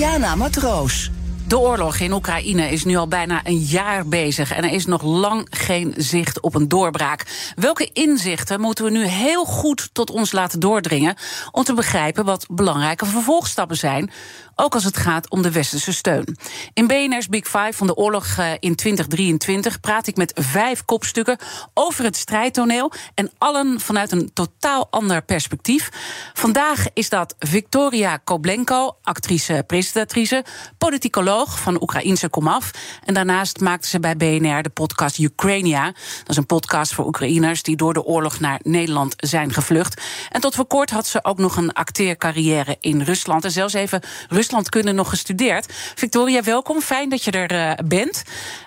Diana Matroos. De oorlog in Oekraïne is nu al bijna een jaar bezig en er is nog lang geen zicht op een doorbraak. Welke inzichten moeten we nu heel goed tot ons laten doordringen om te begrijpen wat belangrijke vervolgstappen zijn ook als het gaat om de westerse steun. In BNR's Big Five van de oorlog eh, in 2023 praat ik met vijf kopstukken over het strijdtoneel en allen vanuit een totaal ander perspectief. Vandaag is dat Victoria Koblenko, actrice, presentatrice, politicoloog van Oekraïnse komaf. En daarnaast maakte ze bij BNR de podcast Ukrainia. Dat is een podcast voor Oekraïners die door de oorlog naar Nederland zijn gevlucht. En tot voor kort had ze ook nog een acteercarrière in Rusland en zelfs even Rusland kunnen nog gestudeerd. Victoria, welkom. Fijn dat je er uh, bent.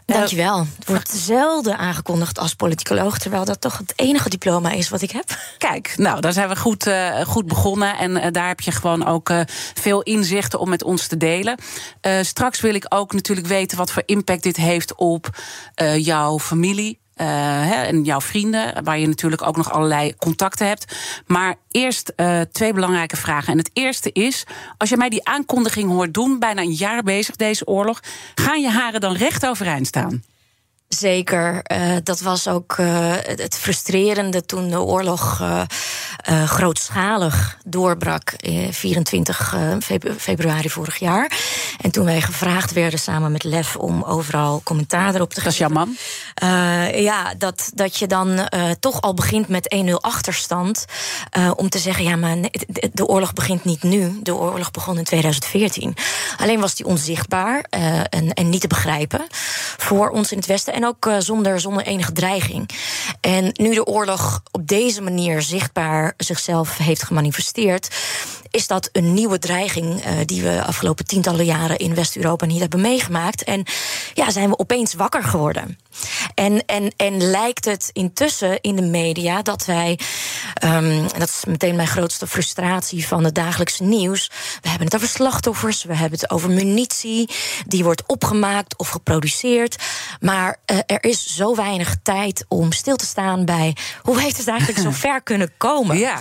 Dankjewel. Het wordt zelden aangekondigd als politicoloog, terwijl dat toch het enige diploma is wat ik heb. Kijk, nou, daar zijn we goed, uh, goed begonnen. En uh, daar heb je gewoon ook veel inzichten om met ons te delen. straks wil ik ook natuurlijk weten wat voor impact dit heeft op jouw familie. Uh, en jouw vrienden, waar je natuurlijk ook nog allerlei contacten hebt. Maar eerst uh, twee belangrijke vragen. En het eerste is: als je mij die aankondiging hoort doen, bijna een jaar bezig deze oorlog, gaan je haren dan recht overeind staan? Zeker. Uh, dat was ook uh, het frustrerende toen de oorlog uh, grootschalig doorbrak. 24 februari vorig jaar. En toen wij gevraagd werden samen met Lef om overal commentaar erop te geven. Dat is jouw man? ja, dat, dat je dan toch al begint met 1-0 achterstand. om te zeggen: ja, maar de oorlog begint niet nu. De oorlog begon in 2014. Alleen was die onzichtbaar en, en niet te begrijpen voor ons in het Westen. En en ook uh, zonder, zonder enige dreiging. En nu de oorlog op deze manier zichtbaar zichzelf heeft gemanifesteerd, is dat een nieuwe dreiging uh, die we afgelopen tientallen jaren in West-Europa niet hebben meegemaakt. En ja, zijn we opeens wakker geworden. En, en, en lijkt het intussen in de media dat wij, um, dat is meteen mijn grootste frustratie van het dagelijkse nieuws. We hebben het over slachtoffers, we hebben het over munitie die wordt opgemaakt of geproduceerd. Maar uh, er is zo weinig tijd om stil te staan bij hoe heeft het eigenlijk zo ver kunnen komen? Ja.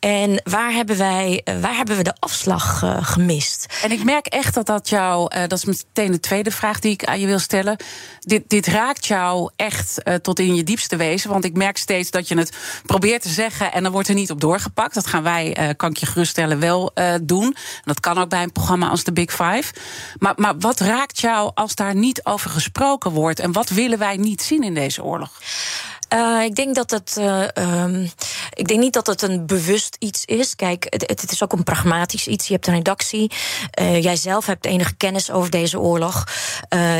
En waar hebben wij, uh, waar hebben we de afslag uh, gemist? En ik merk echt dat dat jou, dat is meteen de tweede vraag die ik aan je wil stellen. Dit, dit raakt jou echt uh, tot in je diepste wezen. Want ik merk steeds dat je het probeert te zeggen en dan wordt er niet op doorgepakt. Dat gaan wij, kan ik je geruststellen, wel doen. En dat kan ook bij een programma als de Big Five. Maar, maar wat raakt jou als daar niet over gesproken wordt? En wat willen wij niet zien in deze oorlog? Uh, ik denk dat het. Uh, um, ik denk niet dat het een bewust iets is. Kijk, het, het, is ook een pragmatisch iets. Je hebt een redactie. Uh, jij zelf hebt enige kennis over deze oorlog.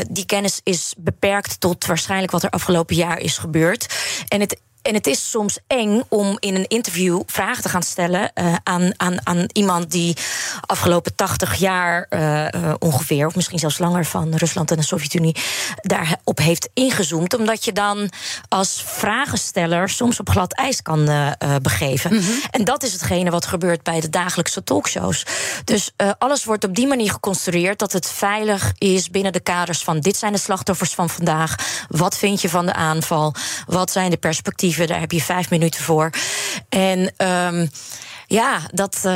die kennis is beperkt tot waarschijnlijk wat er afgelopen jaar is gebeurd. En het en het is soms eng om in een interview vragen te gaan stellen uh, aan, aan, aan iemand die afgelopen 80 jaar uh, uh, ongeveer, of misschien zelfs langer van Rusland en de Sovjet-Unie, daarop heeft ingezoomd. Omdat je dan als vragensteller soms op glad ijs kan begeven. Mm -hmm. En dat is hetgene wat gebeurt bij de dagelijkse talkshows. Dus alles wordt op die manier geconstrueerd dat het veilig is binnen de kaders van dit zijn de slachtoffers van vandaag. Wat vind je van de aanval? Wat zijn de perspectieven? Daar heb je vijf minuten voor. En. Um, ja, dat, uh,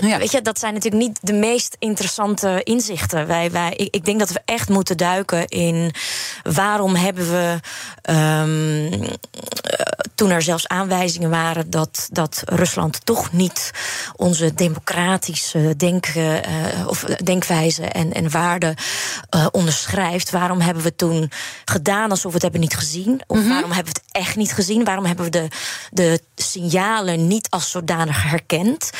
ja. Weet je, dat zijn natuurlijk niet de meest interessante inzichten. Wij, wij, ik, ik denk dat we echt moeten duiken in waarom hebben we. Um, toen er zelfs aanwijzingen waren dat, dat Rusland toch niet onze democratische denk, uh, of denkwijze en, en waarden uh, onderschrijft. Waarom hebben we toen gedaan alsof we het hebben niet gezien? Of mm -hmm. waarom hebben we het echt niet gezien? Waarom hebben we de, de signalen niet als zodanig herkend?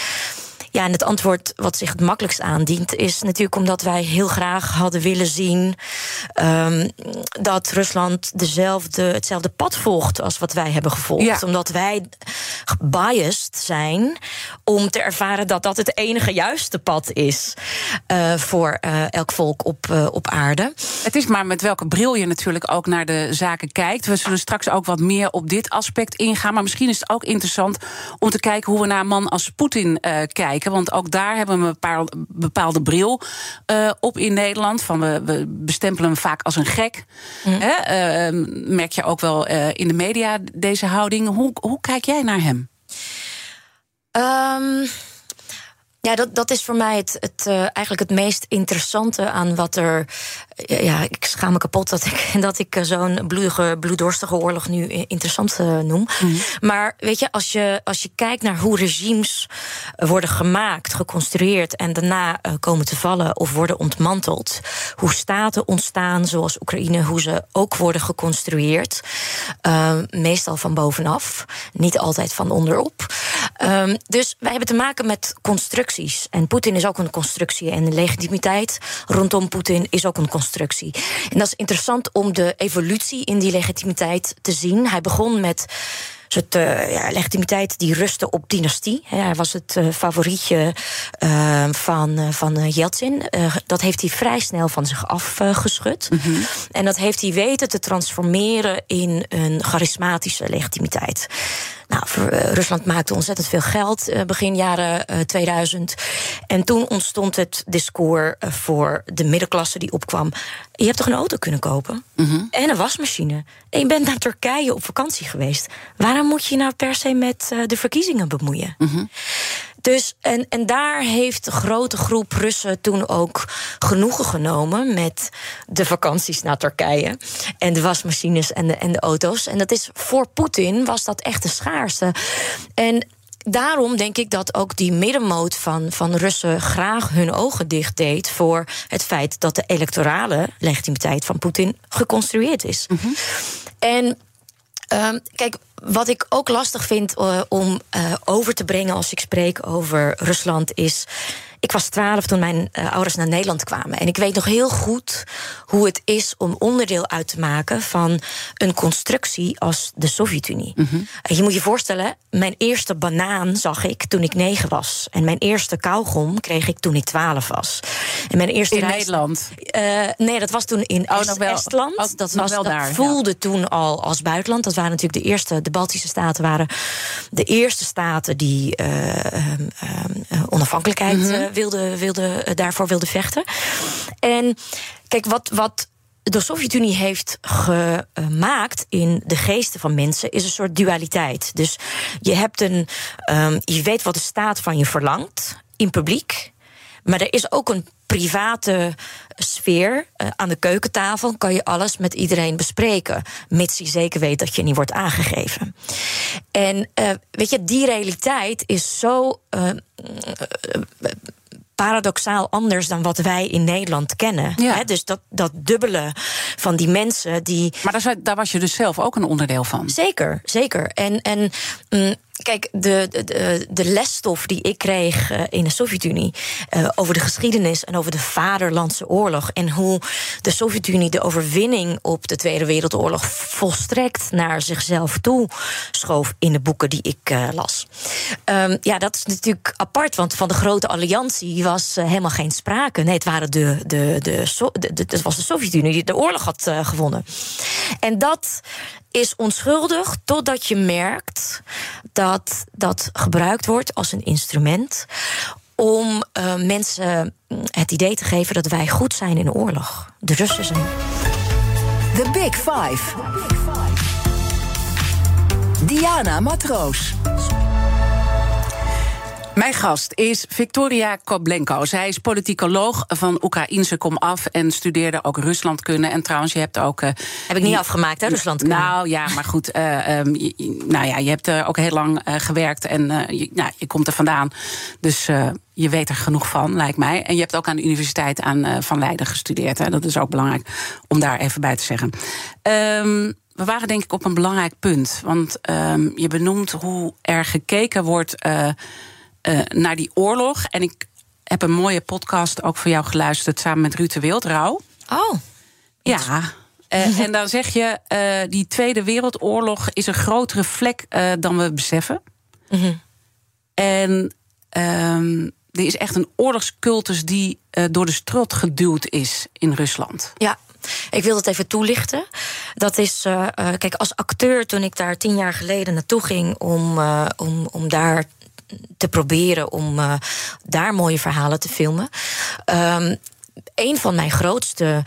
Ja, en het antwoord wat zich het makkelijkst aandient, is natuurlijk omdat wij heel graag hadden willen zien um, dat Rusland dezelfde, hetzelfde pad volgt als wat wij hebben gevolgd. Ja. Omdat wij biased zijn om te ervaren dat dat het enige juiste pad is uh, voor uh, elk volk op, uh, op aarde. Het is maar met welke bril je natuurlijk ook naar de zaken kijkt. We zullen straks ook wat meer op dit aspect ingaan. Maar misschien is het ook interessant om te kijken hoe we naar een man als Poetin kijken. Want ook daar hebben we een bepaalde, bepaalde bril op in Nederland. Van we, we bestempelen hem vaak als een gek. Mm. merk je ook wel in de media deze houding. Hoe, hoe kijk jij naar hem? Um, ja, dat, dat is voor mij het, het, uh, eigenlijk het meest interessante aan wat er. Ja, ik schaam me kapot dat ik, dat ik eh, zo'n bloedige, bloeddorstige oorlog nu interessant uh, noem. Mm. Maar weet je als, je, als je kijkt naar hoe regimes worden gemaakt, geconstrueerd en daarna uh, komen te vallen of worden ontmanteld, hoe staten ontstaan, zoals Oekraïne, hoe ze ook worden geconstrueerd, meestal van bovenaf, niet altijd van onderop. Um, dus wij hebben te maken met constructies en Poetin is ook een constructie. En de legitimiteit rondom Poetin is ook een constructie. En dat is interessant om de evolutie in die legitimiteit te zien. Hij begon met soort uh, ja, legitimiteit die rustte op dynastie. Hij was het uh, favorietje uh, van, van Yeltsin. dat heeft hij vrij snel van zich afgeschud. Mm -hmm. En dat heeft hij weten te transformeren in een charismatische legitimiteit. Nou, uh, Rusland maakte ontzettend veel geld uh, begin jaren uh, 2000. En toen ontstond het discours voor de middenklasse die opkwam. Je hebt toch een auto kunnen kopen? Mm -hmm. En een wasmachine. En je bent naar Turkije op vakantie geweest. Waarom moet je nou per se met de verkiezingen bemoeien? Mm -hmm. Dus, en, en daar heeft de grote groep Russen toen ook genoegen genomen met de vakanties naar Turkije. En de wasmachines en de, en de auto's. En dat is voor Poetin was dat echt de schaarste. En daarom denk ik dat ook die middenmoot van, van Russen graag hun ogen dicht deed voor het feit dat de electorale legitimiteit van Poetin geconstrueerd is. Mm -hmm. En um, kijk, wat ik ook lastig vind uh, om uh, over te brengen als ik spreek over Rusland is. Ik was twaalf toen mijn uh, ouders naar Nederland kwamen. En ik weet nog heel goed hoe het is om onderdeel uit te maken van een constructie als de Sovjet-Unie. Mm -hmm. uh, je moet je voorstellen, mijn eerste banaan zag ik toen ik negen was. En mijn eerste kauwgom kreeg ik toen ik twaalf was. En mijn eerste in reis... Nederland? Uh, nee, dat was toen in oh, Est wel, Estland. Oh, dat, was, dat daar, voelde ja. toen al als buitenland. Dat waren natuurlijk de eerste, de Baltische staten waren de eerste staten die um, um, onafhankelijkheid mm -hmm. Wilden, wilden, daarvoor wilden vechten. En kijk, wat, wat de Sovjet-Unie heeft gemaakt in de geesten van mensen is een soort dualiteit. Dus je hebt een, um, je weet wat de staat van je verlangt in publiek. Maar er is ook een private sfeer. Uh, aan de keukentafel kan je alles met iedereen bespreken. Mits je zeker weet dat je niet wordt aangegeven. En uh, weet je, die realiteit is zo. Paradoxaal anders dan wat wij in Nederland kennen. Ja. He, dus dat, dat dubbele van die mensen die. Maar daar, daar was je dus zelf ook een onderdeel van. Zeker, zeker. En, en mm, kijk, de, de, de lesstof die ik kreeg uh, in de Sovjet-Unie uh, over de geschiedenis en over de Vaderlandse oorlog en hoe de Sovjet-Unie de overwinning op de Tweede Wereldoorlog volstrekt naar zichzelf toe schoof in de boeken die ik uh, las. Um, ja, dat is natuurlijk apart, want van de grote alliantie was helemaal geen sprake. Nee, het waren de, de, de, so de, de, het was de Sovjet-Unie die de oorlog had gewonnen. En dat is onschuldig totdat je merkt dat dat gebruikt wordt als een instrument om uh, mensen het idee te geven dat wij goed zijn in oorlog. De Russen zijn. The Big Five. Diana Matroos. Mijn gast is Victoria Koblenko. Zij is politicoloog van Oekraïnse komaf en studeerde ook Ruslandkunde. En trouwens, je hebt ook. Uh, Heb ik niet afgemaakt, hè, Ruslandkunde? Nou ja, maar goed. Uh, um, je, nou ja, je hebt uh, ook heel lang gewerkt en je, nou, je komt er vandaan. Dus je weet er genoeg van, lijkt mij. En je hebt ook aan de Universiteit aan, van Leiden gestudeerd. Hè. Dat is ook belangrijk om daar even bij te zeggen. Um, we waren denk ik op een belangrijk punt. Want um, je benoemt hoe er gekeken wordt naar die oorlog. En ik heb een mooie podcast ook voor jou geluisterd samen met Ruud de Wildrouw. Oh. Ja. en dan zeg je, die Tweede Wereldoorlog is een grotere vlek dan we beseffen. Mhm. En ehm, er is echt een oorlogscultus die door de strot geduwd is in Rusland. Ja, ik wil dat even toelichten. Dat is, uh, kijk, als acteur, toen ik daar tien jaar geleden naartoe ging om, uh, om, om daar te proberen om uh, daar mooie verhalen te filmen. Um, een van mijn grootste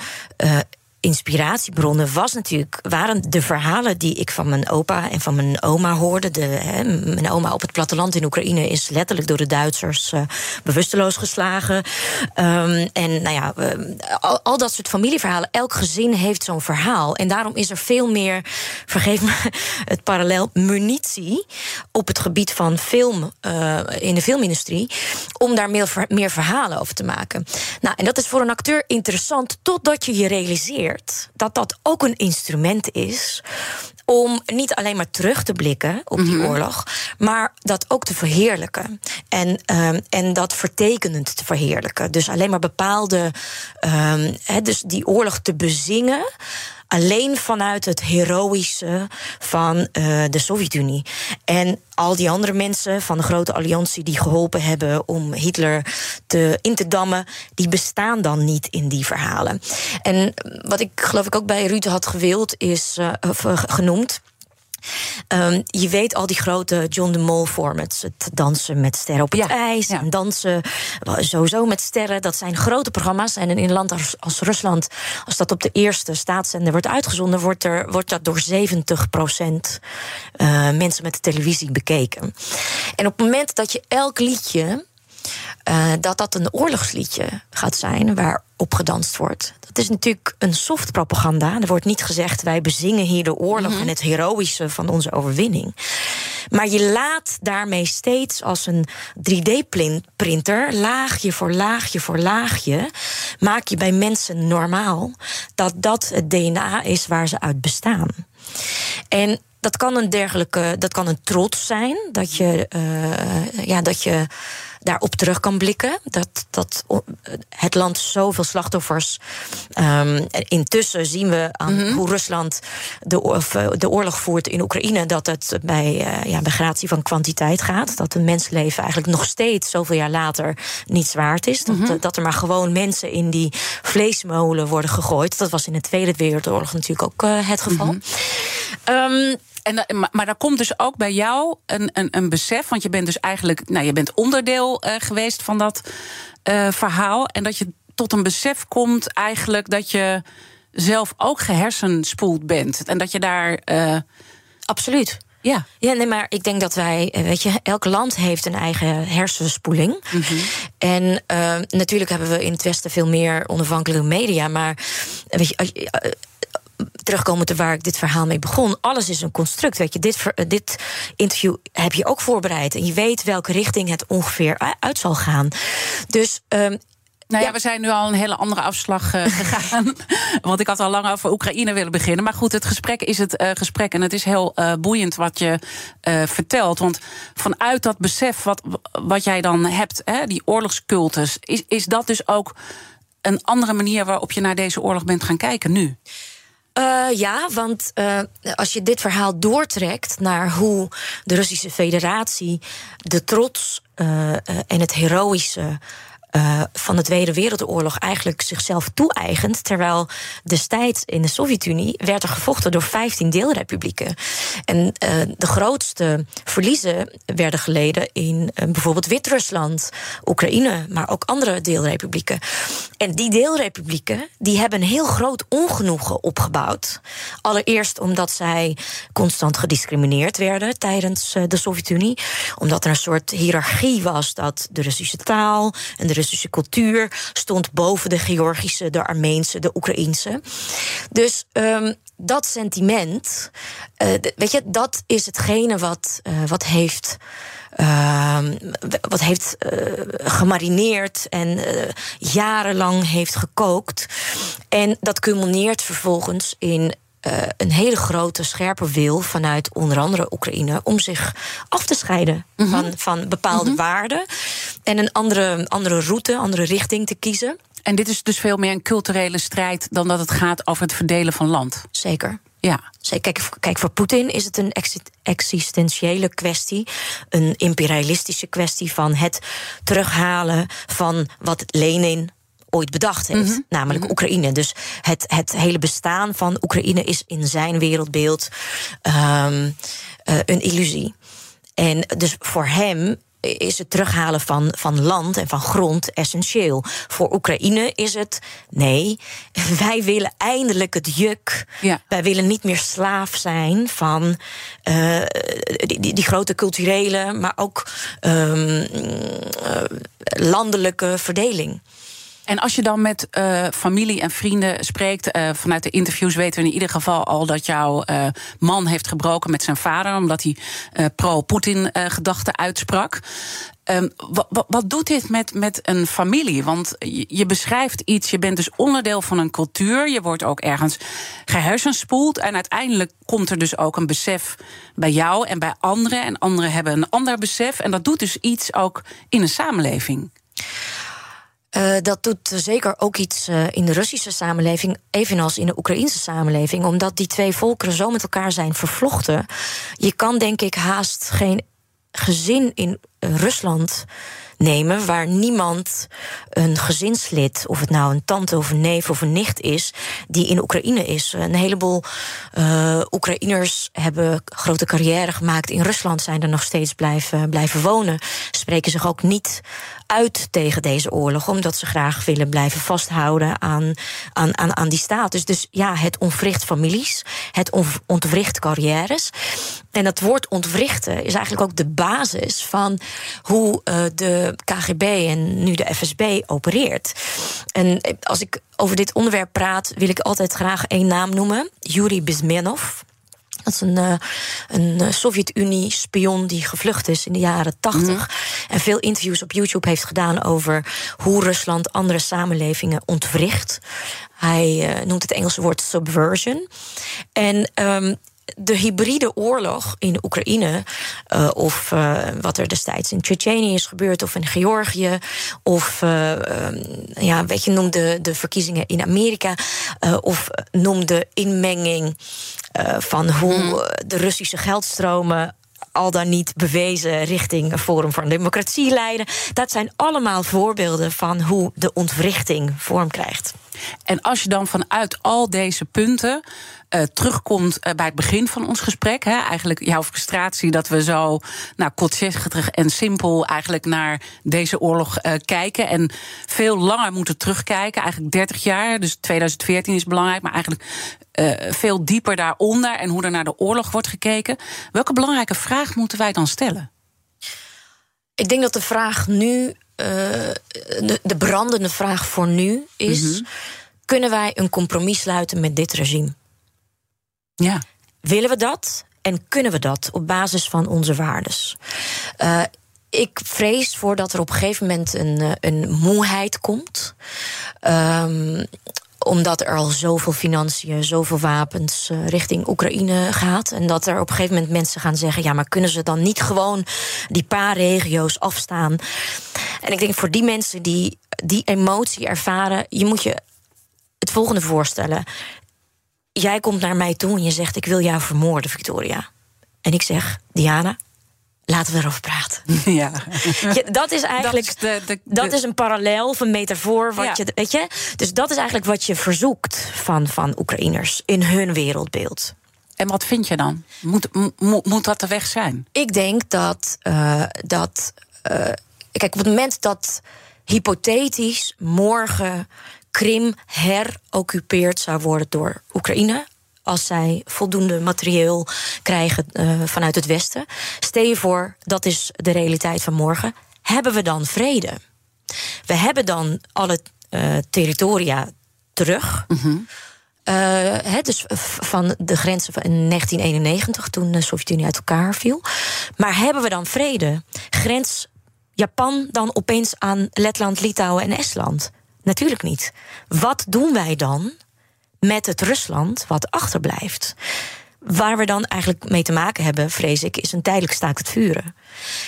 inspiratiebronnen was natuurlijk, waren de verhalen die ik van mijn opa en van mijn oma hoorde. De, hè, mijn oma op het platteland in Oekraïne is letterlijk door de Duitsers uh, bewusteloos geslagen. Um, en nou ja, al, dat soort familieverhalen. Elk gezin heeft zo'n verhaal. En daarom is er veel meer, vergeef me het parallel, munitie op het gebied van film uh, in de filmindustrie. Om daar meer, meer verhalen over te maken. Nou, en dat is voor een acteur interessant totdat je je realiseert dat dat ook een instrument is om niet alleen maar terug te blikken op die mhm. oorlog, maar dat ook te verheerlijken. En, um, en dat vertekenend te verheerlijken. Dus alleen maar bepaalde. Um, dus die oorlog te bezingen alleen vanuit het heroïsche van uh, de Sovjet-Unie. En al die andere mensen van de grote alliantie die geholpen hebben om Hitler te, in te dammen, die bestaan dan niet in die verhalen. En wat ik geloof ik ook bij Ruud had gewild, is uh, genoemd. Um, je weet al die grote John de Mol formats. Het dansen met sterren op het ijs. En dansen sowieso met sterren. Dat zijn grote programma's. En in een land als, als Rusland, als dat op de eerste staatszender wordt uitgezonden, wordt, er, wordt dat door 70 procent uh, mensen met de televisie bekeken. En op het moment dat je elk liedje uh, dat dat een oorlogsliedje gaat zijn waarop gedanst wordt. Dat is natuurlijk een soft propaganda. Er wordt niet gezegd wij bezingen hier de oorlog mhm. en het heroïsche van onze overwinning. Maar je laat daarmee steeds als een 3D-printer, laagje voor laagje voor laagje, maak je bij mensen normaal dat dat het DNA is waar ze uit bestaan. En dat kan een dergelijke, dat kan een trots zijn, dat je, uh, ja, dat je daarop terug kan blikken. Dat, dat het land zoveel slachtoffers. Um, intussen zien we aan mhm. hoe Rusland de, of, eh, de oorlog voert in Oekraïne. dat het bij, uh, ja, bij gratie van kwantiteit gaat. Dat een mensleven eigenlijk nog steeds zoveel jaar later niets waard is. Dat, mhm. dat er maar gewoon mensen in die vleesmolen worden gegooid. Dat was in de Tweede Wereldoorlog natuurlijk ook uh, het geval. Mm um, en, eh, maar daar komt dus ook bij jou een, een, een besef, want je bent dus eigenlijk, nou, je bent onderdeel uh, geweest van dat uh, verhaal. En dat je tot een besef komt eigenlijk dat je zelf ook gehersenspoeld bent. En dat je daar. Uh... Absoluut. Ja. ja, nee, maar ik denk dat wij, weet je, elk land heeft een eigen hersenspoeling. Mm -hmm. En uh, natuurlijk hebben we in het Westen veel meer onafhankelijke media. Maar weet je, terugkomen te waar ik dit verhaal mee begon. Alles is een construct. Weet je, dit, eh, dit interview heb je ook voorbereid. En je weet welke richting het ongeveer uit zal gaan. Dus um, nou ja, we zijn nu al een hele andere afslag uh, gegaan. Want ik had al lang over Oekraïne willen beginnen. Maar goed, het gesprek is het uh, gesprek. En het is heel uh, boeiend wat je vertelt. Want vanuit dat besef wat, wat jij dan hebt, hè, die oorlogscultus, is, is dat dus ook een andere manier waarop je naar deze oorlog bent gaan kijken nu? Uh, ja, want uh, als je dit verhaal doortrekt naar hoe de Russische Federatie de trots uh, en het heroïsche uh, van de Tweede Wereldoorlog eigenlijk zichzelf toe-eigent. Terwijl destijds in de Sovjet-Unie werd er gevochten door 15 deelrepublieken. En uh, de grootste verliezen werden geleden in uh, bijvoorbeeld Wit-Rusland, Oekraïne, maar ook andere deelrepublieken. En die deelrepublieken die hebben heel groot ongenoegen opgebouwd. Allereerst omdat zij constant gediscrimineerd werden tijdens de Sovjet-Unie. Omdat er een soort hiërarchie was dat de Russische taal en de Russische cultuur stond boven de Georgische, de Armeense, de Oekraïense. Dus um, dat sentiment, uh, weet je, dat is hetgene wat, uh, wat heeft. Uh, wat heeft uh, gemarineerd en jarenlang heeft gekookt. En dat culmineert vervolgens in uh, een hele grote, scherpe wil vanuit onder andere Oekraïne om zich af te scheiden Mhm. van, van bepaalde waarden en een andere, andere route, andere richting te kiezen. En dit is dus veel meer een culturele strijd dan dat het gaat over het verdelen van land. Zeker. Ja. Kijk, kijk, voor Poetin is het een exi- existentiële kwestie. Een imperialistische kwestie van het terughalen van wat Lenin ooit bedacht heeft. Namelijk Oekraïne. Dus het, het hele bestaan van Oekraïne is in zijn wereldbeeld ehm, eh, een illusie. En dus voor hem is het terughalen van, van land en van grond essentieel. Voor Oekraïne is het nee, wij willen eindelijk het juk. Ja. Wij willen niet meer slaaf zijn van eh, die, die, die grote culturele, maar ook ehm, eh, landelijke verdeling. En als je dan met eh, familie en vrienden spreekt, eh, vanuit de interviews weten we in ieder geval al dat jouw eh, man heeft gebroken met zijn vader, omdat hij eh, pro-Poetin-gedachten uitsprak. Ehm, wa- wa- wat doet dit met, met een familie? Want je, je beschrijft iets, je bent dus onderdeel van een cultuur, je wordt ook ergens gehersenspoeld. En uiteindelijk komt er dus ook een besef bij jou en bij anderen. En anderen hebben een ander besef. En dat doet dus iets ook in een samenleving. Eh, dat doet zeker ook iets eh, in de Russische samenleving, evenals in de Oekraïnse samenleving, omdat die twee volkeren zo met elkaar zijn vervlochten. Je kan denk ik haast geen gezin in eh, Rusland nemen waar niemand een gezinslid, of het nou een tante of een neef of een nicht is, die in Oekraïne is. Een heleboel Oekraïners hebben grote carrière gemaakt in Rusland, zijn er nog steeds blijven, blijven wonen, spreken zich ook niet uit tegen deze oorlog, omdat ze graag willen blijven vasthouden aan, aan, aan, aan die status. Dus ja, het ontwricht families, het on- ontwricht carrières. En dat woord ontwrichten is eigenlijk ook de basis van hoe eh, de KGB en nu de FSB opereert. En als ik over dit onderwerp praat, wil ik altijd graag één naam noemen: Yuri Bizmenov. Dat is een, eh, een eh, Sovjet-Unie-spion die gevlucht is in de jaren tachtig. En veel interviews op YouTube heeft gedaan over hoe Rusland andere samenlevingen ontwricht. Hij eh, noemt het Engelse woord subversion. En. ehm, de hybride oorlog in Oekraïne, eh, of eh, wat er destijds in Tsjetsjenië is gebeurd, of in Georgië, of eh, ehm, ja, weet je, noem de, de verkiezingen in Amerika, of noem de inmenging van hoe eh, de Russische geldstromen al dan niet bewezen richting Forum voor Democratie leiden. Dat zijn allemaal voorbeelden van hoe de ontwrichting vorm krijgt. En als je dan vanuit al deze punten eh, terugkomt eh, bij het begin van ons gesprek, hè, eigenlijk jouw frustratie dat we zo nou, kortzichtig en simpel eigenlijk naar deze oorlog eh, kijken en veel langer moeten terugkijken, eigenlijk 30 jaar, dus 2014 is belangrijk, maar eigenlijk veel dieper daaronder en hoe er naar de oorlog wordt gekeken. Welke belangrijke vraag moeten wij dan stellen? Ik denk dat de vraag nu, de, de brandende vraag voor nu is: kunnen wij een compromis sluiten met dit regime? Ja. Willen we dat? En kunnen we dat op basis van onze waardes? Eh, ik vrees voor dat er op een gegeven moment een, eh, een moeheid komt. Ehm, omdat er al zoveel financiën, zoveel wapens eh, richting Oekraïne gaat. En dat er op een gegeven moment mensen gaan zeggen: ja, maar kunnen ze dan niet gewoon die paar regio's afstaan? En ik denk voor die mensen die die emotie ervaren, je moet je het volgende voorstellen. Jij komt naar mij toe en je zegt: Ik wil jou vermoorden, Victoria. En ik zeg: Diana, laten we erover praten. ja. Ja, dat is eigenlijk. Dat is de- de- dat is een parallel of een metafoor. Wat Ja. je, weet je? Dus dat is eigenlijk wat je verzoekt van, van Oekraïners in hun wereldbeeld. En wat vind je dan? Moet, mo- moet dat de weg zijn? Ik denk dat. eh, dat eh, kijk, op het moment dat hypothetisch morgen Krim heroccupeerd zou worden door Oekraïne. Als zij voldoende materieel krijgen eh, vanuit het Westen. Stel je voor, dat is de realiteit van morgen. Hebben we dan vrede? We hebben dan alle eh, territoria terug. Hè, dus van de grenzen van 1991, toen de Sovjet-Unie uit elkaar viel. Maar hebben we dan vrede? Grens Japan dan opeens aan Letland, Litouwen en Estland? Natuurlijk niet. Wat doen wij dan met het Rusland wat achterblijft. Waar we dan eigenlijk mee te maken hebben, vrees ik, is een tijdelijk staakt het vuren.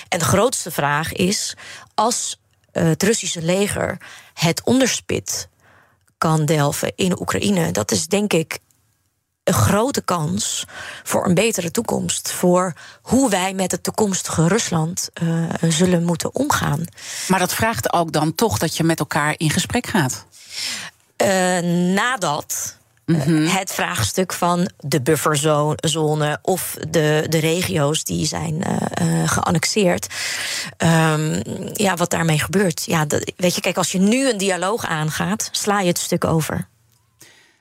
En de grootste vraag is: als het Russische leger het onderspit kan delven in Oekraïne, dat is denk ik een grote kans voor een betere toekomst. Voor hoe wij met het toekomstige Rusland uh, zullen moeten omgaan. Maar dat vraagt ook dan toch dat je met elkaar in gesprek gaat. Uh, nadat Mhm. Het vraagstuk van de bufferzone of de, de regio's die zijn uh, geannexeerd. Um, ja, wat daarmee gebeurt. Ja, dat, weet je, kijk, als je nu een dialoog aangaat, sla je het stuk over.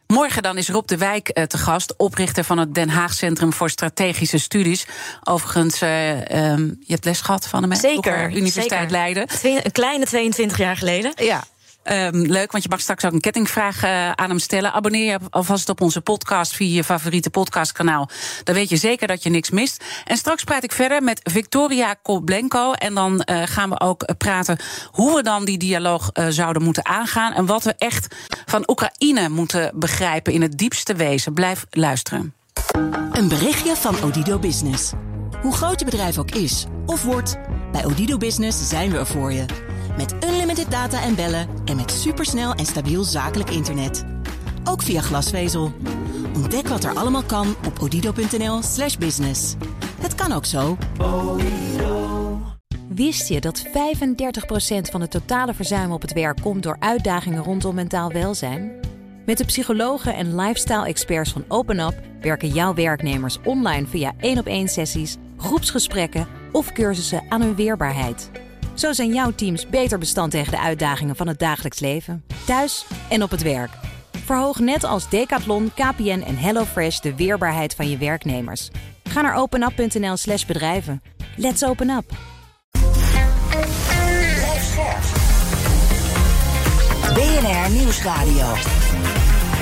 Morgen dan is Rob de Wijk uh, te gast, oprichter van het Den Haag Centrum voor Strategische Studies. Overigens, uh, um, je hebt les gehad van hem, Zeker. Universiteit zeker. Leiden. een kleine 22 jaar geleden. Ja, Um, leuk, want je mag straks ook een kettingvraag uh, aan hem stellen. Abonneer je alvast op onze podcast via je favoriete podcastkanaal. Dan weet je zeker dat je niks mist. En straks praat ik verder met Victoria Koblenko. En dan uh, gaan we ook praten hoe we dan die dialoog uh, zouden moeten aangaan. En wat we echt van Oekraïne moeten begrijpen in het diepste wezen. Blijf luisteren. Een berichtje van Odido Business. Hoe groot je bedrijf ook is of wordt, bij Odido Business zijn we er voor je. Met unlimited data en bellen en met supersnel en stabiel zakelijk internet. Ook via glasvezel. Ontdek wat er allemaal kan op odido.nl/slash business. Het kan ook zo. Wist je dat 35% van het totale verzuim op het werk komt door uitdagingen rondom mentaal welzijn? Met de psychologen en lifestyle-experts van OpenUp werken jouw werknemers online via één op één sessies, groepsgesprekken of cursussen aan hun weerbaarheid. Zo zijn jouw teams beter bestand tegen de uitdagingen van het dagelijks leven, thuis en op het werk. Verhoog net als Decathlon, KPN en HelloFresh de weerbaarheid van je werknemers. Ga naar openup.nl/slash bedrijven. Let's open up. BNR Nieuwsradio.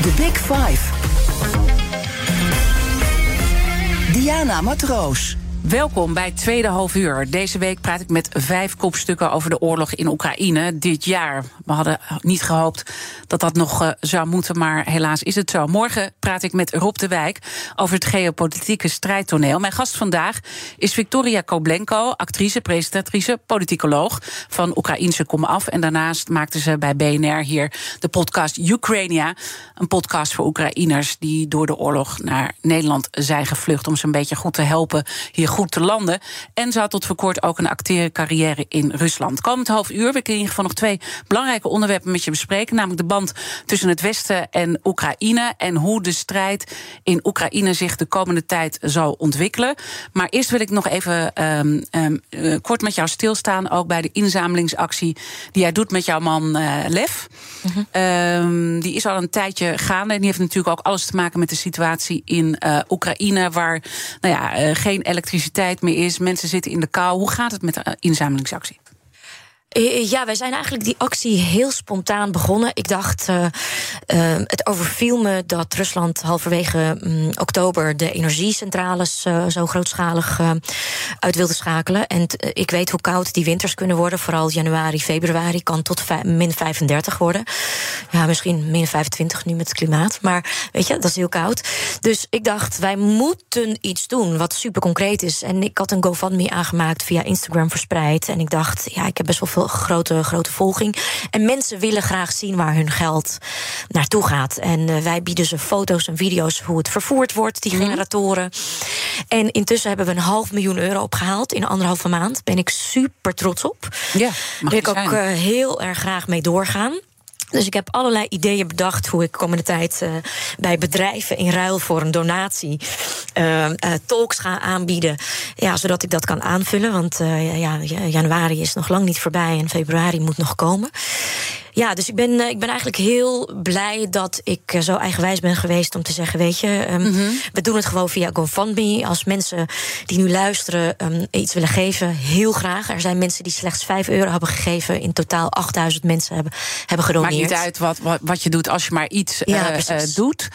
The Big Five. Diana Matroos. Welkom bij Tweede Half Uur. Deze week praat ik met vijf kopstukken over de oorlog in Oekraïne dit jaar. We hadden niet gehoopt dat dat nog uh, zou moeten, maar helaas is het zo. Morgen praat ik met Rob de Wijk over het geopolitieke strijdtoneel. Mijn gast vandaag is Victoria Koblenko, actrice, presentatrice, politicoloog van Oekraïnse Kom Af. En daarnaast maakte ze bij BNR hier de podcast Ukrainia. Een podcast voor Oekraïners die door de oorlog naar Nederland zijn gevlucht om ze een beetje goed te helpen hier goed te landen. En ze had tot voor kort ook een acteercarrière in Rusland. Komend half uur wil ik in ieder geval nog twee belangrijke onderwerpen met je bespreken. Namelijk de band tussen het Westen en Oekraïne. En hoe de strijd in Oekraïne zich de komende tijd zal ontwikkelen. Maar eerst wil ik nog even um, um, uh, kort met jou stilstaan. Ook bij de inzamelingsactie die jij doet met jouw man uh, Lef. -hmm. um, die is al een tijdje gaande. En die heeft natuurlijk ook alles te maken met de situatie in uh, Oekraïne. Waar nou ja, geen elektriciteit elektriciteit meer is. Mensen zitten in de kou. Hoe gaat het met de inzamelingsactie? Eh, ja, wij zijn eigenlijk die actie heel spontaan begonnen. Ik dacht, uh, het overviel me dat Rusland halverwege um, oktober de energiecentrales zo grootschalig uit wilde schakelen. En ik weet hoe koud die winters kunnen worden. Vooral januari, februari kan tot min 35 worden. Ja, misschien min 25 nu met het klimaat. Maar weet je, dat is heel koud. Dus ik dacht, wij moeten iets doen wat super concreet is. En ik had een GoFundMe aangemaakt via Instagram verspreid. En ik dacht, ja, ik heb best wel veel grote, grote volging. En mensen willen graag zien waar hun geld naartoe gaat. En uh, wij bieden ze foto's en video's hoe het vervoerd wordt, die mm. generatoren. En intussen hebben we een half miljoen euro opgehaald in anderhalve maand. Ben ik super trots op. Ja, Wil ik ook uh, heel erg graag mee doorgaan. Dus ik heb allerlei ideeën bedacht hoe ik komende tijd uh, bij bedrijven in ruil voor een donatie uh, uh, talks ga aanbieden. Ja, zodat ik dat kan aanvullen. Want ja, januari is nog lang niet voorbij en februari moet nog komen. Ja, dus ik ben, ik ben eigenlijk heel blij dat ik zo eigenwijs ben geweest om te zeggen: Weet je, um, mm -hmm. we doen het gewoon via GoFundMe. Als mensen die nu luisteren um, iets willen geven, heel graag. Er zijn mensen die slechts 5 euro hebben gegeven. In totaal 8000 mensen hebben, hebben gedoneerd. Maakt niet uit wat, wat, wat je doet als je maar iets ja, uh, doet.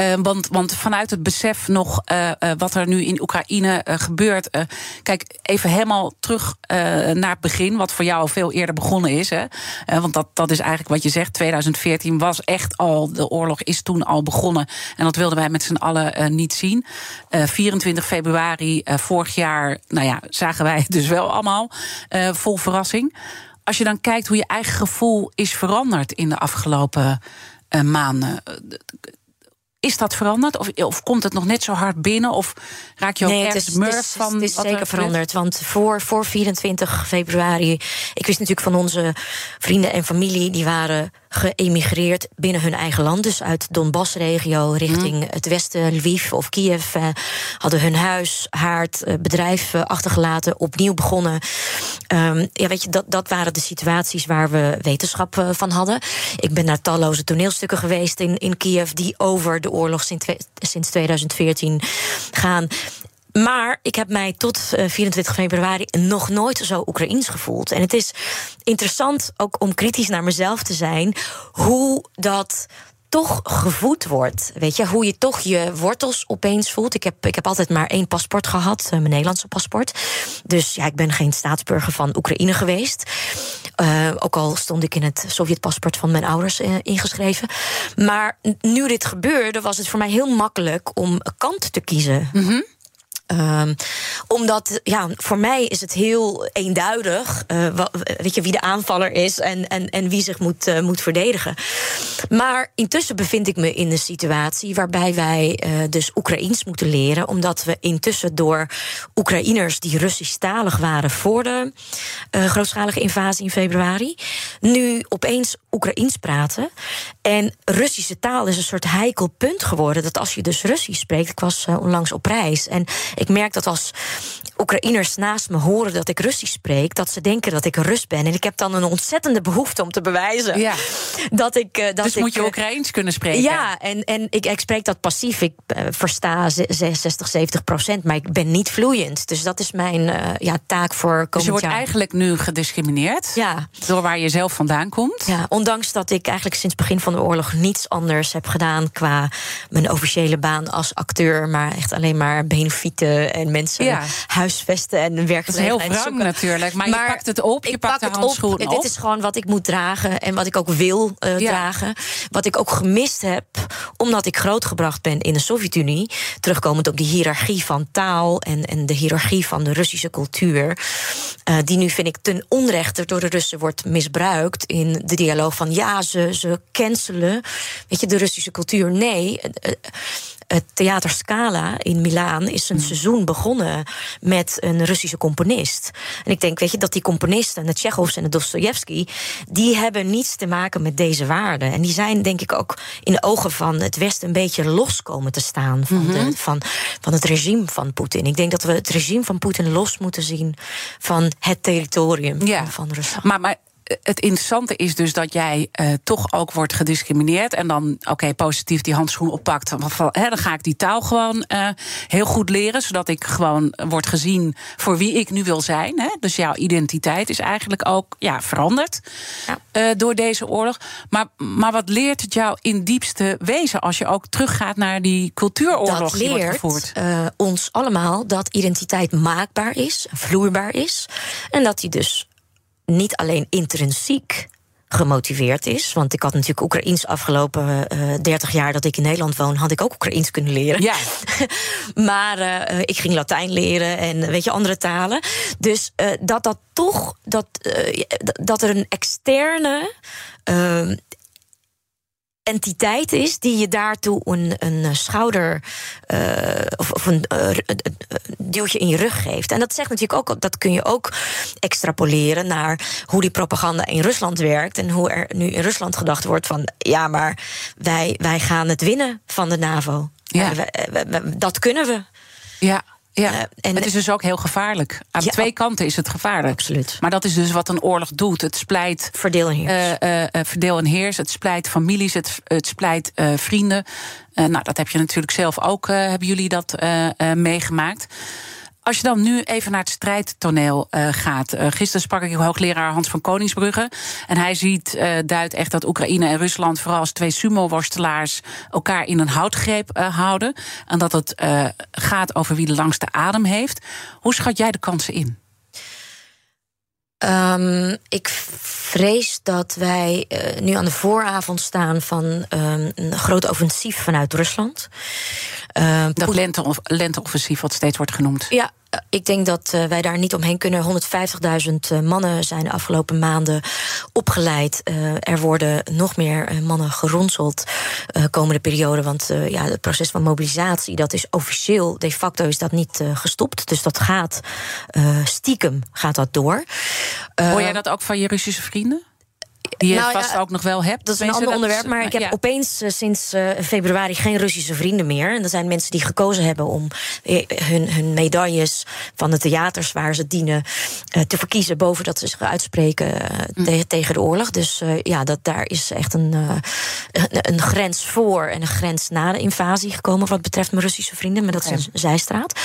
Uh, want, want vanuit het besef nog uh, wat er nu in Oekraïne gebeurt. kijk, even helemaal terug naar het begin, wat voor jou veel eerder begonnen is. Hè? want dat, dat is eigenlijk wat je zegt. 2014 was echt al, de oorlog is toen al begonnen. En dat wilden wij met z'n allen uh, niet zien. Uh, 24 februari uh, vorig jaar, nou ja, zagen wij het dus wel allemaal vol verrassing. Als je dan kijkt hoe je eigen gevoel is veranderd in de afgelopen maanden is dat veranderd? Of, of komt het nog net zo hard binnen? Of raak je ook nee, ergens murf van? Het is, het is zeker veranderd. Want voor, voor 24 februari... ik wist natuurlijk van onze vrienden en familie... die waren geëmigreerd binnen hun eigen land. Dus uit Donbass-regio richting mm. het westen, Lviv of Kiev. Eh, hadden hun huis, haard, eh, bedrijf eh, achtergelaten, opnieuw begonnen. Um, ja, weet je, dat, dat waren de situaties waar we wetenschap uh, van hadden. Ik ben naar talloze toneelstukken geweest in, in Kiev... die over de oorlog sinds, sinds 2014 gaan. Maar ik heb mij tot 24 eh, februari nog nooit zo Oekraïens gevoeld. En het is interessant ook om kritisch naar mezelf te zijn, hoe dat toch gevoed wordt. Weet je, hoe je toch je wortels opeens voelt. Ik heb, ik heb altijd maar één paspoort gehad, eh, mijn Nederlandse paspoort. Dus ja, ik ben geen staatsburger van Oekraïne geweest. Uh, ook al stond ik in het Sovjet-paspoort van mijn ouders uh, ingeschreven. Maar nu dit gebeurde, was het voor mij heel makkelijk om kant te kiezen. Mm. Um, omdat, ja, voor mij is het heel eenduidig. Uh, weet je, wie de aanvaller is en, en, en wie zich moet, uh, moet verdedigen. Maar intussen bevind ik me in een situatie waarbij wij uh, dus Oekraïens moeten leren. Omdat we intussen door Oekraïners die Russisch-talig waren voor de grootschalige invasie in februari. nu opeens Oekraïens praten. En Russische taal is een soort heikel punt geworden. Dat als je dus Russisch spreekt. Ik was onlangs op reis. En ik merk dat als Oekraïners naast me horen dat ik Russisch spreek, dat ze denken dat ik een Rus ben. En ik heb dan een ontzettende behoefte om te bewijzen ja. dat ik. Uh, dat dus ik, moet je Oekraïens kunnen spreken? Ja, en, en ik, ik spreek dat passief. Ik uh, versta 60, 70 procent, maar ik ben niet vloeiend. Dus dat is mijn uh, ja, taak voor komend Dus je wordt jaar. eigenlijk nu gediscrimineerd ja. door waar je zelf vandaan komt? Ja, ondanks dat ik eigenlijk sinds het begin van de oorlog niets anders heb gedaan qua mijn officiële baan als acteur, maar echt alleen maar benefieten en mensen ja. Huisvesten en werkgelegenheid Dat is heel wrang natuurlijk, maar, maar, je pakt het op, je pakt pak de handschoen op. op. Dit is gewoon wat ik moet dragen en wat ik ook wil uh, ja. dragen. Wat ik ook gemist heb, omdat ik grootgebracht ben in de Sovjet-Unie. Terugkomend op die hiërarchie van taal en, en de hiërarchie van de Russische cultuur. Uh, die nu, vind ik, ten onrechte door de Russen wordt misbruikt in de dialoog van ja, ze, ze cancelen weet je, de Russische cultuur. Nee. Uh, het Theater Scala in Milaan is een seizoen begonnen met een Russische componist. En ik denk, weet je, dat die componisten, de Tsjechovs en de Dostoevsky, die hebben niets te maken met deze waarden. En die zijn, denk ik, ook in de ogen van het Westen een beetje los komen te staan van, de, van, van het regime van Poetin. Ik denk dat we het regime van Poetin los moeten zien van het territorium ja. van Rusland. Maar, maar het interessante is dus dat jij uh, toch ook wordt gediscrimineerd. En dan, oké, okay, positief die handschoen oppakt. Hè, dan ga ik die taal gewoon uh, heel goed leren. Zodat ik gewoon word gezien voor wie ik nu wil zijn. Hè. Dus jouw identiteit is eigenlijk ook ja, veranderd ja. Uh, door deze oorlog. Maar, maar wat leert het jou in diepste wezen als je ook teruggaat naar die cultuuroorlog dat die wordt leert gevoerd? ons allemaal dat identiteit maakbaar is, vloeibaar is. En dat die dus niet alleen intrinsiek gemotiveerd is. Want ik had natuurlijk Oekraïens afgelopen uh, 30 jaar dat ik in Nederland woon, had ik ook Oekraïens kunnen leren. Ja. maar uh, ik ging Latijn leren en weet je, andere talen. Dus uh, dat dat toch, dat, dat er een externe entiteit is die je daartoe een, een schouder uh, of, of een uh, duwtje in je rug geeft. En dat zegt natuurlijk ook, dat kun je ook extrapoleren naar hoe die propaganda in Rusland werkt en hoe er nu in Rusland gedacht wordt van ja, maar wij, wij gaan het winnen van de NAVO. Ja. Dat kunnen we. Ja. Ja, uh, en het is dus ook heel gevaarlijk. Aan ja, twee kanten is het gevaarlijk. Absoluut. Maar dat is dus wat een oorlog doet. Het splijt. Verdeel en heers. Uh, uh, verdeel en heers. Het splijt families. Het, het splijt vrienden. nou, dat heb je natuurlijk zelf ook. hebben jullie dat meegemaakt? Als je dan nu even naar het strijdtoneel uh, gaat. Uh, gisteren sprak ik hoogleraar Hans van Koningsbrugge. En hij ziet, uh, duidt echt dat Oekraïne en Rusland, vooral als twee sumo-worstelaars, elkaar in een houtgreep houden. En dat het gaat over wie de langste adem heeft. Hoe schat jij de kansen in? Um, ik vrees dat wij uh, nu aan de vooravond staan van um, een groot offensief vanuit Rusland. Uh, dat lente, lenteoffensief, wat steeds wordt genoemd. Ja, ik denk dat uh, wij daar niet omheen kunnen. 150.000 mannen zijn de afgelopen maanden opgeleid. Er worden nog meer mannen geronseld uh, komende periode. Want ja, het proces van mobilisatie, dat is officieel, de facto is dat niet gestopt. Dus dat gaat stiekem gaat dat door. Hoor jij dat ook van je Russische vrienden? Die je nou, vast ook nog wel hebt. Dat is een ander onderwerp, maar ik heb opeens uh, sinds uh, februari geen Russische vrienden meer. En dat zijn mensen die gekozen hebben om eh, hun, hun medailles van de theaters waar ze dienen te verkiezen boven dat ze zich uitspreken hm. tegen, tegen de oorlog. Dus ja, dat, daar is echt een, een, een, grens voor en een grens na de invasie gekomen wat betreft mijn Russische vrienden. Maar dat is een zijstraat.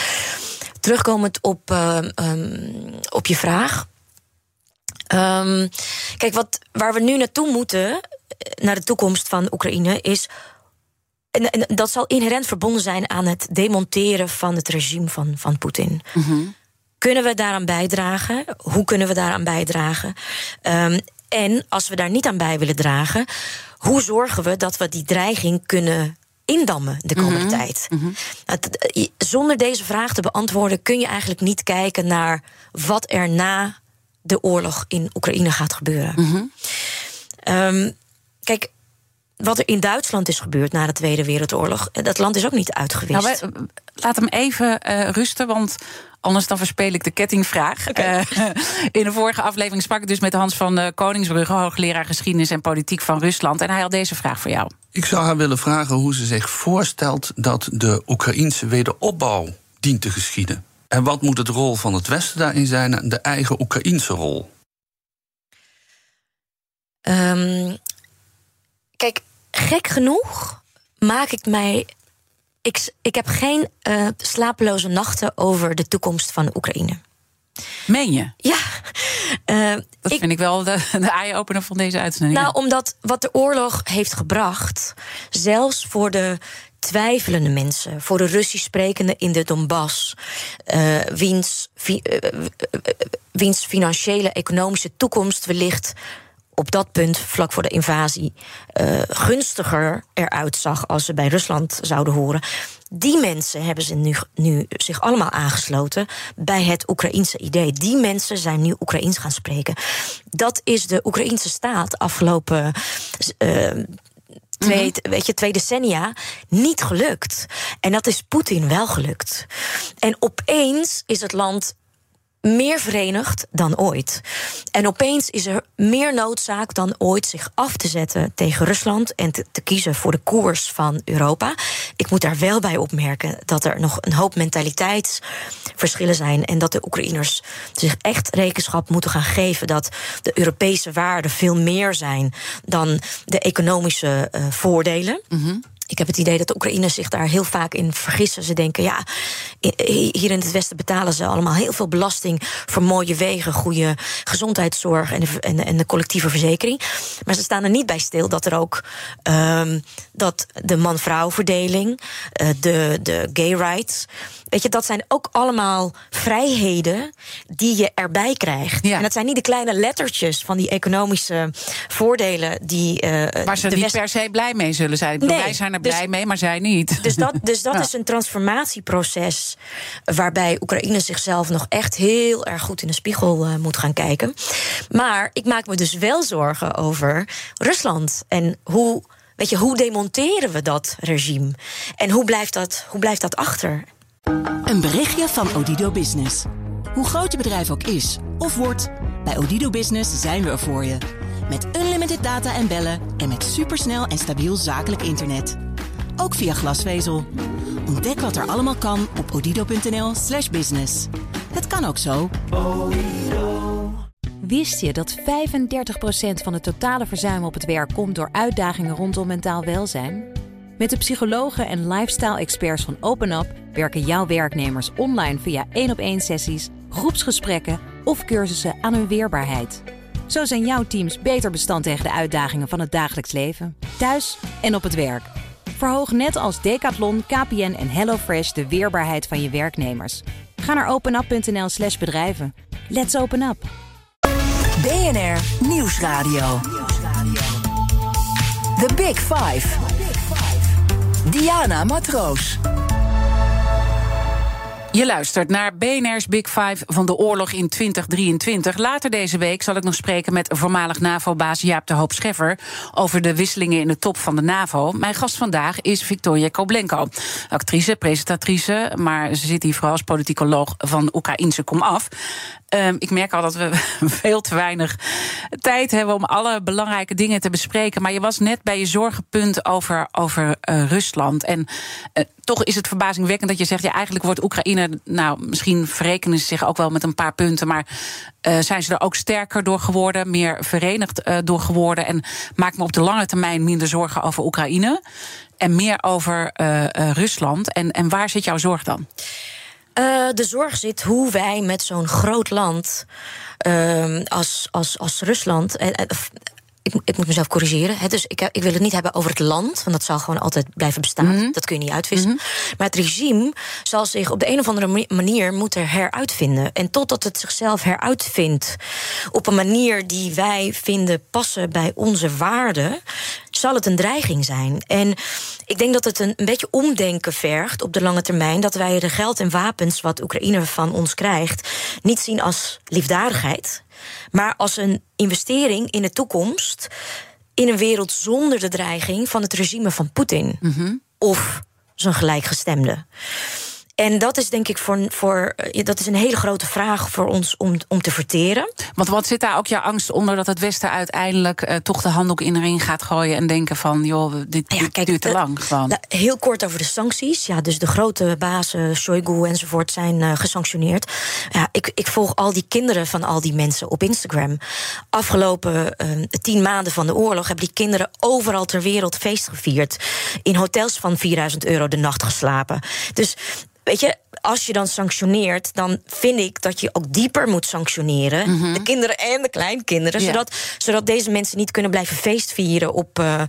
Terugkomend op, um, op je vraag. Um, kijk, wat, waar we nu naartoe moeten, eh, naar de toekomst van Oekraïne, is. En, en dat zal inherent verbonden zijn aan het demonteren van het regime van, van Poetin. Mm Kunnen we daaraan bijdragen? Hoe kunnen we daaraan bijdragen? Um, en als we daar niet aan bij willen dragen, hoe zorgen we dat we die dreiging kunnen indammen de komende mm -hmm. tijd? Mm -hmm. Zonder deze vraag te beantwoorden kun je eigenlijk niet kijken naar wat er na de oorlog in Oekraïne gaat gebeuren. Mm um, kijk, wat er in Duitsland is gebeurd na de Tweede Wereldoorlog, eh, dat land is ook niet uitgewist. Nou, wij, laat hem even uh, rusten, want anders dan verspeel ik de kettingvraag. Okay. Uh, in de vorige aflevering sprak ik dus met Hans van Koningsbrugge, hoogleraar geschiedenis en politiek van Rusland. En hij had deze vraag voor jou. Ik zou haar willen vragen hoe ze zich voorstelt dat de Oekraïnse wederopbouw dient te geschieden. En wat moet het rol van het Westen daarin zijn, de eigen Oekraïnse rol? Um, kijk, gek genoeg maak ik mij. Ik, ik heb geen uh, slapeloze nachten over de toekomst van Oekraïne. Meen je? Ja. Uh, dat ik, vind ik wel de, de eye-opener van deze uitzending. Nou, omdat wat de oorlog heeft gebracht, zelfs voor de twijfelende mensen, voor de Russisch sprekende in de Donbass, uh, wiens, vi, uh, wiens financiële economische toekomst wellicht op dat punt, vlak voor de invasie, gunstiger eruit zag als ze bij Rusland zouden horen. Die mensen hebben ze nu, nu zich allemaal aangesloten bij het Oekraïense idee. Die mensen zijn nu Oekraïens gaan spreken. Dat is de Oekraïense staat afgelopen. Twee, mhm. weet je, twee decennia niet gelukt. En dat is Poetin wel gelukt. En opeens is het land meer verenigd dan ooit. En opeens is er meer noodzaak dan ooit zich af te zetten tegen Rusland en te, kiezen voor de koers van Europa. Ik moet daar wel bij opmerken dat er nog een hoop mentaliteitsverschillen zijn en dat de Oekraïners zich echt rekenschap moeten gaan geven dat de Europese waarden veel meer zijn dan de economische uh, voordelen. Mm ik heb het idee dat de Oekraïners zich daar heel vaak in vergissen. Ze denken, ja, hier in het Westen betalen ze allemaal heel veel belasting voor mooie wegen, goede gezondheidszorg en de, en, en de collectieve verzekering. Maar ze staan er niet bij stil dat er ook um, dat de man-vrouw verdeling, uh, de, de gay rights, Weet je, dat zijn ook allemaal vrijheden die je erbij krijgt. En dat zijn niet de kleine lettertjes van die economische voordelen die. Uh, Waar ze niet per se blij mee zullen zijn. Nee, wij zijn er dus, blij mee, maar zij niet. Dus dat, dus dat is een transformatieproces waarbij Oekraïne zichzelf nog echt heel erg goed in de spiegel uh, moet gaan kijken. Maar ik maak me dus wel zorgen over Rusland en hoe. Weet je, hoe demonteren we dat regime? En hoe blijft dat, hoe blijft dat achter? Een berichtje van Odido Business. Hoe groot je bedrijf ook is of wordt, bij Odido Business zijn we er voor je. Met unlimited data en bellen en met supersnel en stabiel zakelijk internet. Ook via glasvezel. Ontdek wat er allemaal kan op odido.nl/slash business. Het kan ook zo. Wist je dat 35% van het totale verzuim op het werk komt door uitdagingen rondom mentaal welzijn? Met de psychologen en lifestyle-experts van OpenUp werken jouw werknemers online via één op één sessies, groepsgesprekken of cursussen aan hun weerbaarheid. Zo zijn jouw teams beter bestand tegen de uitdagingen van het dagelijks leven, thuis en op het werk. Verhoog net als Decathlon, KPN en HelloFresh de weerbaarheid van je werknemers. Ga naar openup.nl/slash bedrijven. Let's open up! BNR Nieuwsradio. The Big Five. Diana Matroos. Je luistert naar BNR's Big Five van de oorlog in 2023. Later deze week zal ik nog spreken met voormalig NAVO-baas Jaap de Hoop Scheffer over de wisselingen in de top van de NAVO. Mijn gast vandaag is Victoria Koblenko, actrice, presentatrice, maar ze zit hier vooral als politicoloog van Oekraïnse Komaf. Um, ik merk al dat we veel te weinig tijd hebben om alle belangrijke dingen te bespreken. Maar je was net bij je zorgenpunt over, over uh, Rusland. En uh, toch is het verbazingwekkend dat je zegt: ja, eigenlijk wordt Oekraïne. Nou, misschien verrekenen ze zich ook wel met een paar punten. Maar uh, zijn ze er ook sterker door geworden, meer verenigd door geworden. En maak me op de lange termijn minder zorgen over Oekraïne. En meer over Rusland. En, en waar zit jouw zorg dan? De zorg zit hoe wij met zo'n groot land uh, als, als, als Rusland. Ik, ik, moet mezelf corrigeren. Hè, dus ik, ik, wil het niet hebben over het land, want dat zal gewoon altijd blijven bestaan. Mm -hmm. Dat kun je niet uitvissen. Mm -hmm. Maar het regime zal zich op de een of andere manier moeten heruitvinden. En totdat het zichzelf heruitvindt op een manier die wij vinden passen bij onze waarden, zal het een dreiging zijn. En ik denk dat het een, een beetje omdenken vergt op de lange termijn. Dat wij de geld en wapens wat Oekraïne van ons krijgt, niet zien als liefdadigheid maar als een investering in de toekomst in een wereld zonder de dreiging van het regime van Poetin mm -hmm. of zijn gelijkgestemde. En dat is denk ik voor, voor dat is een hele grote vraag voor ons om, om te verteren. Want wat zit daar ook jouw angst onder dat het Westen uiteindelijk uh, toch de handdoek in de ring gaat gooien en denken van joh, dit, ja, kijk, duurt te lang gewoon. Nou, heel kort over de sancties. Ja, dus de grote bazen, Shoigu enzovoort, zijn uh, gesanctioneerd. Ja, ik, ik volg al die kinderen van al die mensen op Instagram. Afgelopen uh, tien maanden van de oorlog hebben die kinderen overal ter wereld feest gevierd. In hotels van 4000 euro de nacht geslapen. Dus Weet je, als je dan sanctioneert, dan vind ik dat je ook dieper moet sanctioneren. Mm -hmm. De kinderen en de kleinkinderen. Ja. Zodat, zodat deze mensen niet kunnen blijven feestvieren op, uh,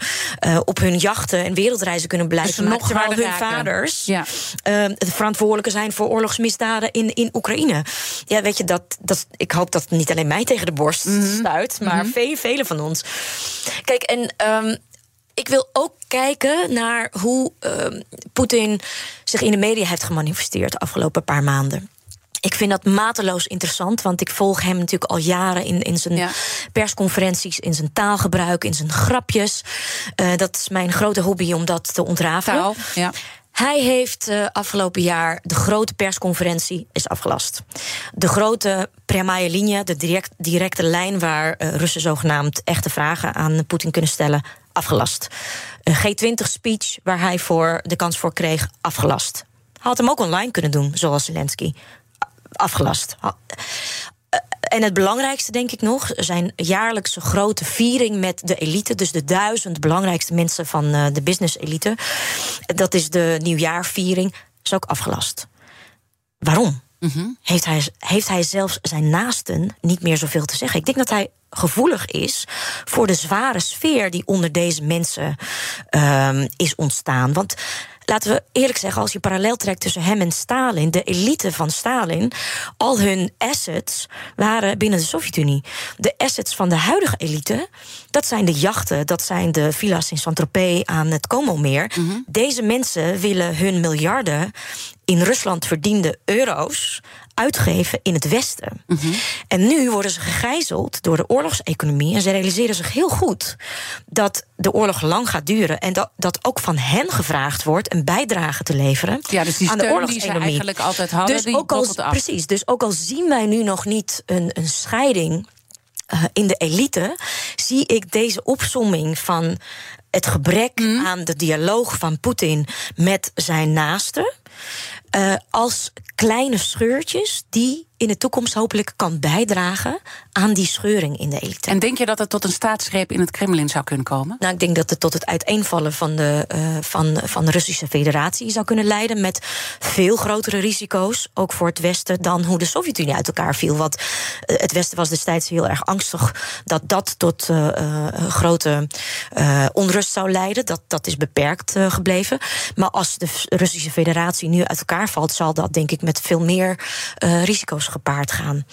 uh, op hun jachten en wereldreizen kunnen blijven. Dus nog terwijl hun raken. vaders ja. uh, de verantwoordelijke zijn voor oorlogsmisdaden in, in Oekraïne. Ja, weet je, dat, dat, ik hoop dat het niet alleen mij tegen de borst mm -hmm. stuit, maar mm -hmm. vele, vele van ons. Kijk, en. Um, ik wil ook kijken naar hoe uh, Poetin zich in de media heeft gemanifesteerd de afgelopen paar maanden. Ik vind dat mateloos interessant, want ik volg hem natuurlijk al jaren in, in zijn ja. persconferenties, in zijn taalgebruik, in zijn grapjes. Uh, dat is mijn grote hobby om dat te ontrafelen. Taal, ja. Hij heeft uh, afgelopen jaar de grote persconferentie is afgelast. De grote Premaya linie, de direct, directe lijn waar uh, Russen zogenaamd echte vragen aan Poetin kunnen stellen, afgelast. Een G20-speech waar hij voor de kans voor kreeg, afgelast. Hij had hem ook online kunnen doen, zoals Zelensky. Afgelast. En het belangrijkste, denk ik nog, zijn jaarlijkse grote viering met de elite. Dus de duizend belangrijkste mensen van uh, de business-elite. Dat is de nieuwjaarviering. Is ook afgelast. Waarom? Mm -hmm. heeft, hij, heeft hij zelfs zijn naasten niet meer zoveel te zeggen? Ik denk dat hij gevoelig is voor de zware sfeer die onder deze mensen um, is ontstaan. Want laten we eerlijk zeggen, als je parallel trekt tussen hem en Stalin, de elite van Stalin, al hun assets waren binnen de Sovjet-Unie. De assets van de huidige elite, dat zijn de jachten, dat zijn de villa's in Saint-Tropez aan het Como-meer. Mm -hmm. Deze mensen willen hun miljarden in Rusland verdiende euro's uitgeven in het Westen. Mm -hmm. En nu worden ze gegijzeld door de oorlogseconomie. En ze realiseren zich heel goed dat de oorlog lang gaat duren. En dat, dat ook van hen gevraagd wordt een bijdrage te leveren ja, dus die aan de oorlogseconomie. Die eigenlijk altijd hadden, dus die ook al, Precies, dus ook al zien wij nu nog niet een, een scheiding. Uh, in de elite zie ik deze opsomming van het gebrek mm. aan de dialoog van Poetin met zijn naasten. Uh, als kleine scheurtjes die in de toekomst hopelijk kan bijdragen aan die scheuring in de elite. En denk je dat het tot een staatsgreep in het Kremlin zou kunnen komen? Nou, ik denk dat het tot het uiteenvallen van de, uh, van, van de Russische Federatie zou kunnen leiden. Met veel grotere risico's, ook voor het Westen, dan hoe de Sovjet-Unie uit elkaar viel. Want uh, het Westen was destijds heel erg angstig dat dat tot uh, grote onrust zou leiden. Dat, dat is beperkt gebleven. Maar als de Russische Federatie nu uit elkaar valt, zal dat denk ik met veel meer risico's gepaard gaan.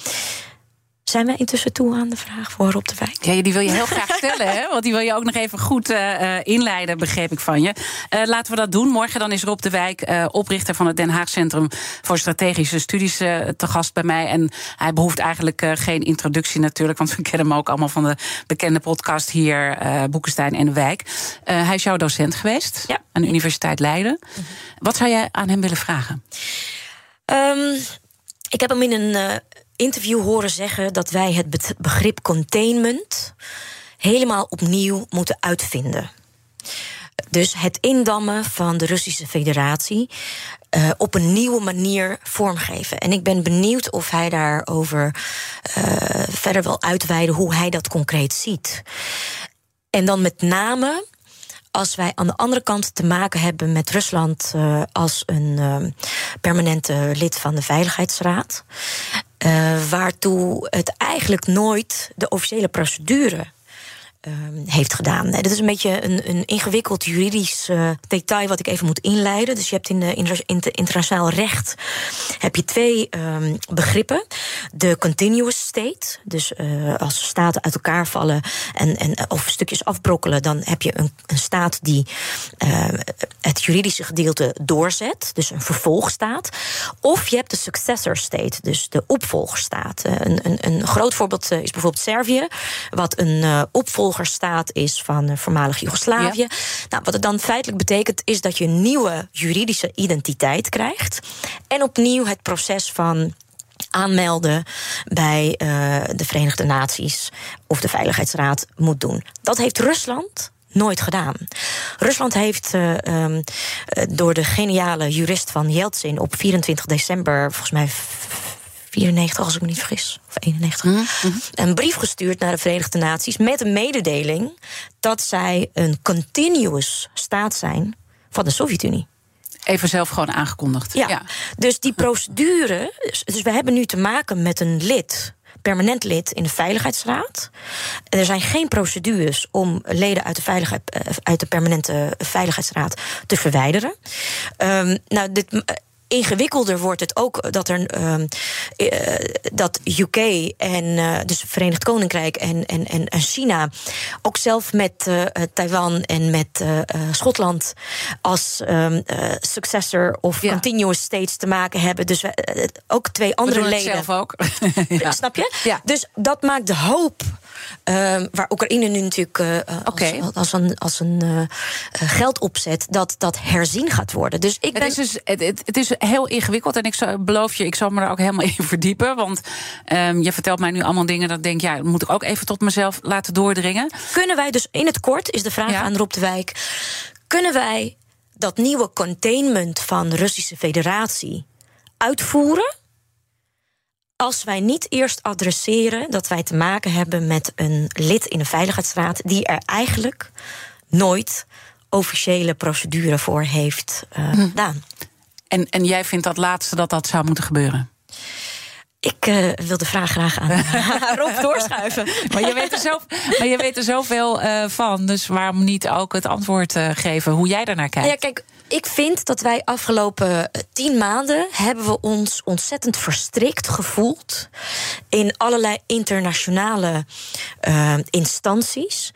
Zijn wij intussen toe aan de vraag voor Rob de Wijk? Ja, die wil je heel graag stellen, hè? Want die wil je ook nog even goed uh, inleiden, begreep ik van je. Uh, laten we dat doen. Morgen dan is Rob de Wijk, uh, oprichter van het Den Haag Centrum voor Strategische Studies, te gast bij mij. En hij behoeft eigenlijk geen introductie natuurlijk, want we kennen hem ook allemaal van de bekende podcast hier, Boekenstein en de Wijk. hij is jouw docent geweest ja. aan de Universiteit Leiden. Mm Wat zou jij aan hem willen vragen? Um, ik heb hem in een interview horen zeggen dat wij het begrip containment helemaal opnieuw moeten uitvinden. Dus het indammen van de Russische Federatie uh, op een nieuwe manier vormgeven. En ik ben benieuwd of hij daarover uh, verder wil uitweiden hoe hij dat concreet ziet. En dan met name als wij aan de andere kant te maken hebben met Rusland uh, als een uh, permanente lid van de Veiligheidsraad. Uh, waartoe het eigenlijk nooit de officiële procedure Ehm, heeft gedaan. Dat is een beetje een, een ingewikkeld juridisch uh, detail wat ik even moet inleiden. Dus je hebt in, de, internationaal recht heb je twee um, begrippen. De continuous state, dus uh, als staten uit elkaar vallen en, en, of stukjes afbrokkelen, dan heb je een, een staat die uh, het juridische gedeelte doorzet, dus een vervolgstaat. Of je hebt de successor state, dus de opvolgerstaat. Een, een, een groot voorbeeld is bijvoorbeeld Servië, wat een opvolger staat is van voormalig Joegoslavië. Ja. Nou, wat het dan feitelijk betekent, is dat je een nieuwe juridische identiteit krijgt. En opnieuw het proces van aanmelden bij uh, de Verenigde Naties of de Veiligheidsraad moet doen. Dat heeft Rusland nooit gedaan. Rusland heeft uh, um, door de geniale jurist van Yeltsin op 24 december, volgens mij 94, als ik me niet vergis, of 91, mm -hmm. een brief gestuurd naar de Verenigde Naties met een mededeling dat zij een continuous staat zijn van de Sovjet-Unie. Even zelf gewoon aangekondigd. Ja, ja. dus die procedure. Dus we hebben nu te maken met een lid permanent lid in de Veiligheidsraad. Er zijn geen procedures om leden uit de, veiligheid, uit de permanente Veiligheidsraad te verwijderen. Um, nou, dit ingewikkelder wordt het ook dat er uh, dat UK en uh, dus Verenigd Koninkrijk en, en, en China ook zelf met uh, Taiwan en met Schotland als um, successor of ja. continuous states te maken hebben. Dus ook twee andere we leden. zelf ook. ja. Snap je? Ja. Dus dat maakt de hoop waar Oekraïne nu natuurlijk uh, okay. als, als, een, als een uh, geld opzet, dat dat herzien gaat worden. Dus ik ben... het, is dus, het, het, is heel ingewikkeld en ik zou, beloof je, ik zal me daar ook helemaal in verdiepen. Want um, je vertelt mij nu allemaal dingen dat ik denk, ja, dat moet ik ook even tot mezelf laten doordringen. Kunnen wij dus in het kort, is de vraag ja. aan Rob de Wijk, kunnen wij dat nieuwe containment van de Russische Federatie uitvoeren? Als wij niet eerst adresseren dat wij te maken hebben met een lid in de Veiligheidsraad die er eigenlijk nooit officiële procedure voor heeft uh, hm. gedaan. En, en jij vindt dat laatste dat dat zou moeten gebeuren? Ik uh, wil de vraag graag aan Rob doorschuiven. maar, je weet er zo, maar je weet er zoveel uh, van, dus waarom niet ook het antwoord uh, geven hoe jij daarnaar kijkt? Ja, kijk, ik vind dat wij afgelopen tien maanden hebben we ons ontzettend verstrikt gevoeld in allerlei internationale uh, instanties.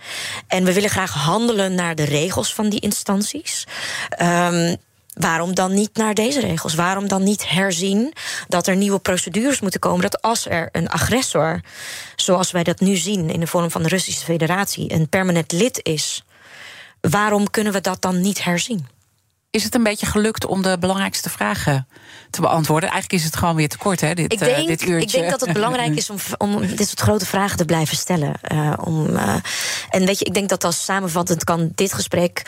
En we willen graag handelen naar de regels van die instanties. Um, Waarom dan niet naar deze regels? Waarom dan niet herzien dat er nieuwe procedures moeten komen? Dat als er een agressor, zoals wij dat nu zien in de vorm van de Russische Federatie, een permanent lid is, waarom kunnen we dat dan niet herzien? Is het een beetje gelukt om de belangrijkste vragen te beantwoorden? Eigenlijk is het gewoon weer te kort, hè? Dit, ik, denk, uh, dit uurtje. ik denk dat het belangrijk is om, om dit soort grote vragen te blijven stellen. Uh, om, uh, en weet je, ik denk dat als samenvattend kan dit gesprek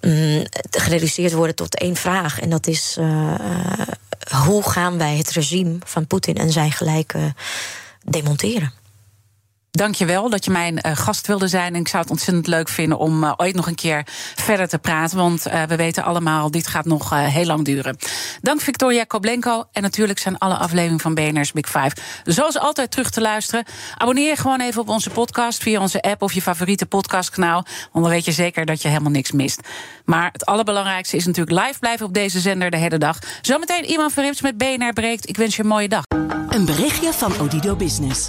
um, gereduceerd worden tot één vraag. En dat is: hoe gaan wij het regime van Poetin en zijn gelijken demonteren? Dank je wel dat je mijn uh, gast wilde zijn. En ik zou het ontzettend leuk vinden om uh, ooit nog een keer verder te praten. Want uh, we weten allemaal, dit gaat nog heel lang duren. Dank Victoria Koblenko. En natuurlijk zijn alle afleveringen van BNR's Big Five zoals altijd terug te luisteren. Abonneer gewoon even op onze podcast via onze app of je favoriete podcastkanaal. Want dan weet je zeker dat je helemaal niks mist. Maar het allerbelangrijkste is natuurlijk live blijven op deze zender de hele dag. Zometeen iemand Verrips met BNR breekt. Ik wens je een mooie dag. Een berichtje van Odido Business.